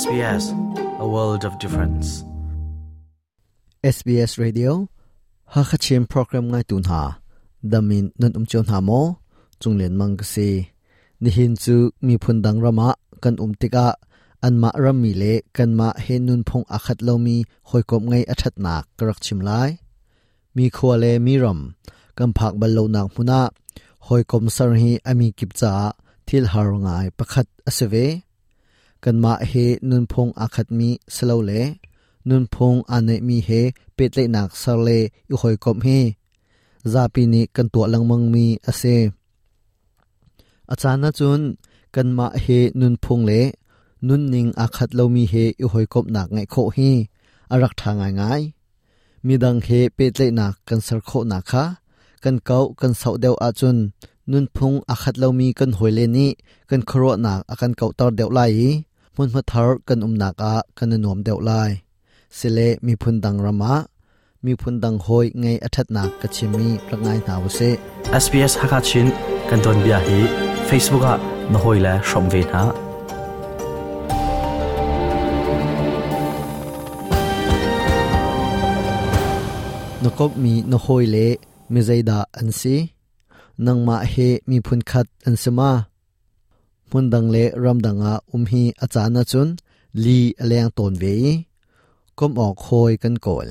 SBS A World of Difference SBS Radio ฮักชิมโปรแกรมง่ายตุนหาดามินนันอุมจนหาโมจุงเลียนมังกสีนิฮินจูมีพุนดังระมะกันอุมติกะอันมะรัมมีเลกันมาเฮนุนพงอัคัดเลามีหอยกบไงอัชัดหนักกรักชิมไลมีครัวเลมีรมกันผักบรรเลนางพุนาหอยกบสารฮีอามีกิบจาทิลฮารงายประคัดอสเวกันมาเฮนุนพงอาคัดมีสโลเลนุนพงอันเนมีเฮเปตเลนักสเลอีหอยกบเฮซาปินิ้กันตัวลังมังมีอเซอาจารย์นะจุนกันมาเฮนุนพงเลนุนนิงอาคัดเลามีเฮอีหอยกบนักไงโคเฮอรักทางไงไามีดังเฮเปตเลนักกันสรโคนักคะกันเกากันเสาเดียวอาจุนนุนพงอาคัดเลามีกันหอยเลนี่กันครัวหนักอากันเกาตอเดียวไหลมุนมาทารกันอุมนักอากันนวมเดวไลเสเลมีพุนดังรามะมีพุนดังหอยไงอัทัดนักกัชิมีรักไงหนาวเซ SBS ฮักชินกันตดนเบียฮีเฟซบุ o o k อะนหอยและชมเวนะนกบมีนหอยเลมีใจดาอันซีนังมาเฮมีพุนขัดอันสมาพุนดังเลรำดังอาอุมฮีอาจารย์นจุนลีเลียงตนเวก้มออกคอยกันกอล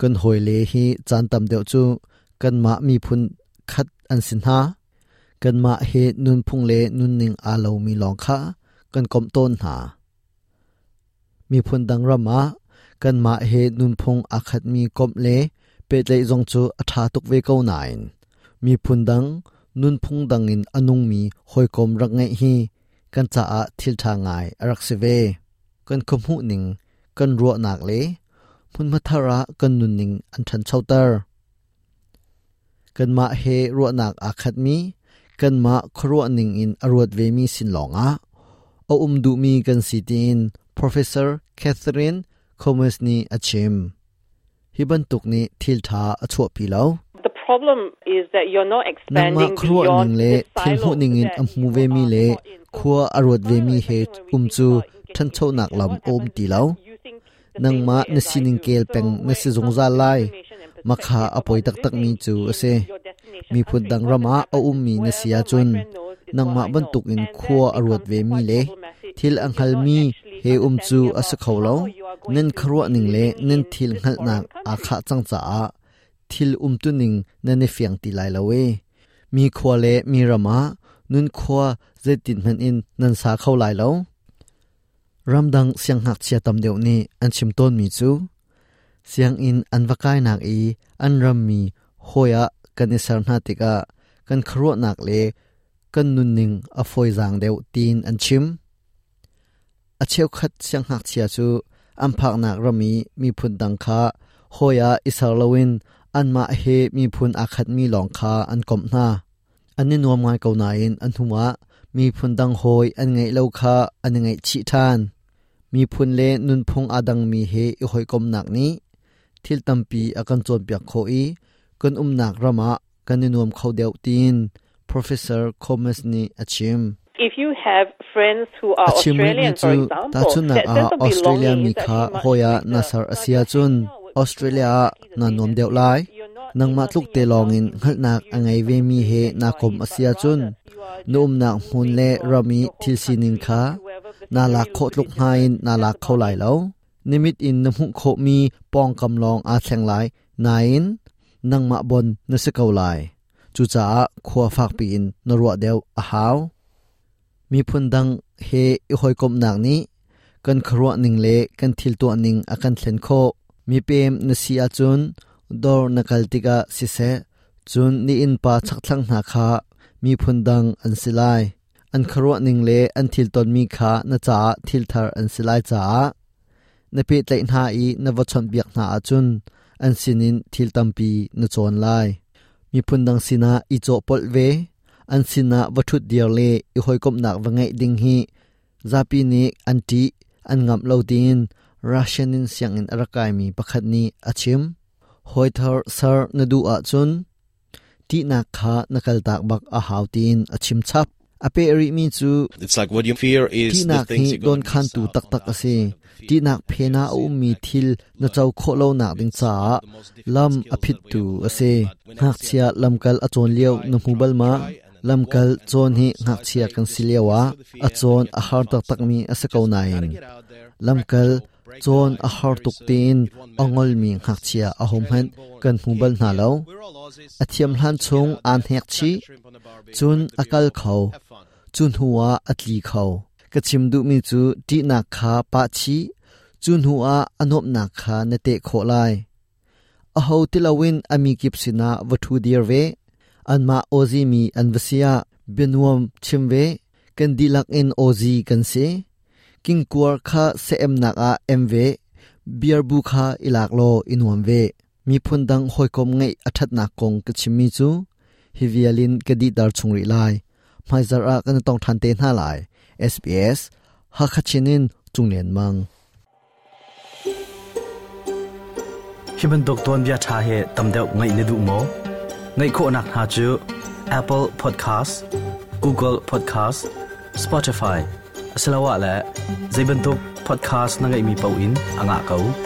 กันหอยเลฮีจันตำเดียวจูกันมามีพุนคัดอันสินหากันมาเฮนุนพุงเลนุนหนึ่งอาเรามีลองคากันกมต้นหา มีพุนดังรำมากันมาเฮนุนพุงอาคัดมีกมเลเปิดเลยจงจูอัทาตุกเวก้าไนมีพุนดังนุนพุงดังอินอนุงมีหอยกมรักไงฮีกันจะอาทิลทางไงรักเสวกันคมหูนิงกันรัวหนักเลยพุนมัทระกันนุนนิงอันทันเชาเตอร์กันมาเฮรัวหนักอาคัดมี กันมาครัวนิงอินอรวดเวมีสินหลงอ่ะเอาอุมดูมีกันสิติน professor Catherine c o m e r ส n e y Achim ฮิบันตุกนี้ทิลทาอชวพีแลาวนังมาครัวหนึ่งเล่ทิ้งหุ่นินึ่งอินอัมมูเวมีเล่ครัวอรวดเวมีเฮตุอุ้มจูทันโชนักลำโอมตีเล้านังมาเนสินิงเกลเป็งนสิจงซาไลมาคาอปอยตักตักมีจูเซมีพุดดังรามาเอาอุมมีเนสิยาจุนนังมาบรรทุกอินครัวอรวดเวมีเล่ทิลอังฮัลมีเฮอุ้มจูอสเขาเล้านั่นครัวหนิ่งเล่นั่นทิลหัลนักอาคาจังจ้าทิลอุมตุนิงนันเฟียงติไลละเว มีครัวเลมีระมานุนควัวเจตินมันอินนันสาเข้าไลแล้วรำดังเสียงหักเชียตำเดียวนี้อันชิมต้นมีจูเสียงอินอันวกายนักอีอันรำมี โฮยะกันอิสรนาติกะ กันครัวนักเลกันนุนนิงอฟอยจางเดียวตีนอันชิม อเชียวขัดเสียงหักเชียจูอันพักนักรำมีมีพุนดังคาโฮยะอิสรลวินอันมาเฮมีพุนอาคัดมีหลองคาอันกบหน้าอันนี้นวมงานเก่าไหนอันหัวะมีพุนดังโหยอันไงเล่าคาอันไงชิท่านมีพุนเลนุนพงอาดังมีเฮอหอยกบหนักนี้ที่ตั้มปีอากันจวนเปียกโคอีกันอุ้มหนักรามะกันนิ่นวมเขาเดียวตีน professor Comes ni achim if you have friends who are australian for example that's not australian mika hoya nasar asia chun ออสเตรเลียนานมเดียวไลนังมาทุกเตลองอินขันักอังไงเวมีเฮนาคมอาเซียจุน นุมนักมุนเลรามีทิลซินิงคานาลักโคตลุกไฮนาลักเขาไหลแล้วนิมิตอินนมุโคมีปองกำลองอาแทงไหลนายนนังมาบนนสเกาไหลจูจ้าขัวฟากปีนนรัวเดีวอาหาว มีพุนดังเฮอีหอยกมหนักนี้ กันครัวหนึ่งเลกันทิลตัวหนึ่งอากันเซนโค mi pem na si a chun dor na kaltika si se chun ni in pa chaktlang na kha mi phundang an silai an kharo ning le an thil ton mi kha na cha thil thar an silai cha na pe tlai na i na wachon biak na a chun an sinin thil tampi na chon lai mi phundang sina i cho pol ve an sina wathut dir le i hoi kom nak wangai ding hi zapi ni anti an ngam lo tin Russian in siang in arakai mi pakhat ni achim hoi thar sar na du a ah chun ti na kha nakal tak bak a hautin achim chap ape ri mi chu it's like what you fear is ti na khi don khan tu tak tak ase ti na phena u mi thil na chau kho lo na ding cha lam aphit tu ase hak chia lam kal achon leo na hubal ma lam kal chon hi ngak chia kan silewa achon a har tak tak mi ase ko nain lam kal chuan a har tuk tin angol mi ngak chia a hom han kan hubal na lo a thiam hlan chung an hek chi chun akal khau chun huwa atli khau ka chim du mi chu ti na kha pa chi chun huwa anop na kha na te kho lai a ho tilawin ami kip sina wathu dir ve an ma ozi mi an vasia binuam chim ve kan dilak in ozi kan se king kuar kha se em na a em ve biar bu kha ilak lo inuam ve mi phun dang hoi kom ngai athat na kong ka chimi chu hi vialin ka di dar chung ri lai mai zar a kan tong than te na lai sbs ha kha chinin chung len mang himen dokton bia tha he tamdeu ngai le du mo ngai kho nak ha chu apple podcast google podcast spotify asalawa le zaibantop podcast na ngai mi pawin anga kau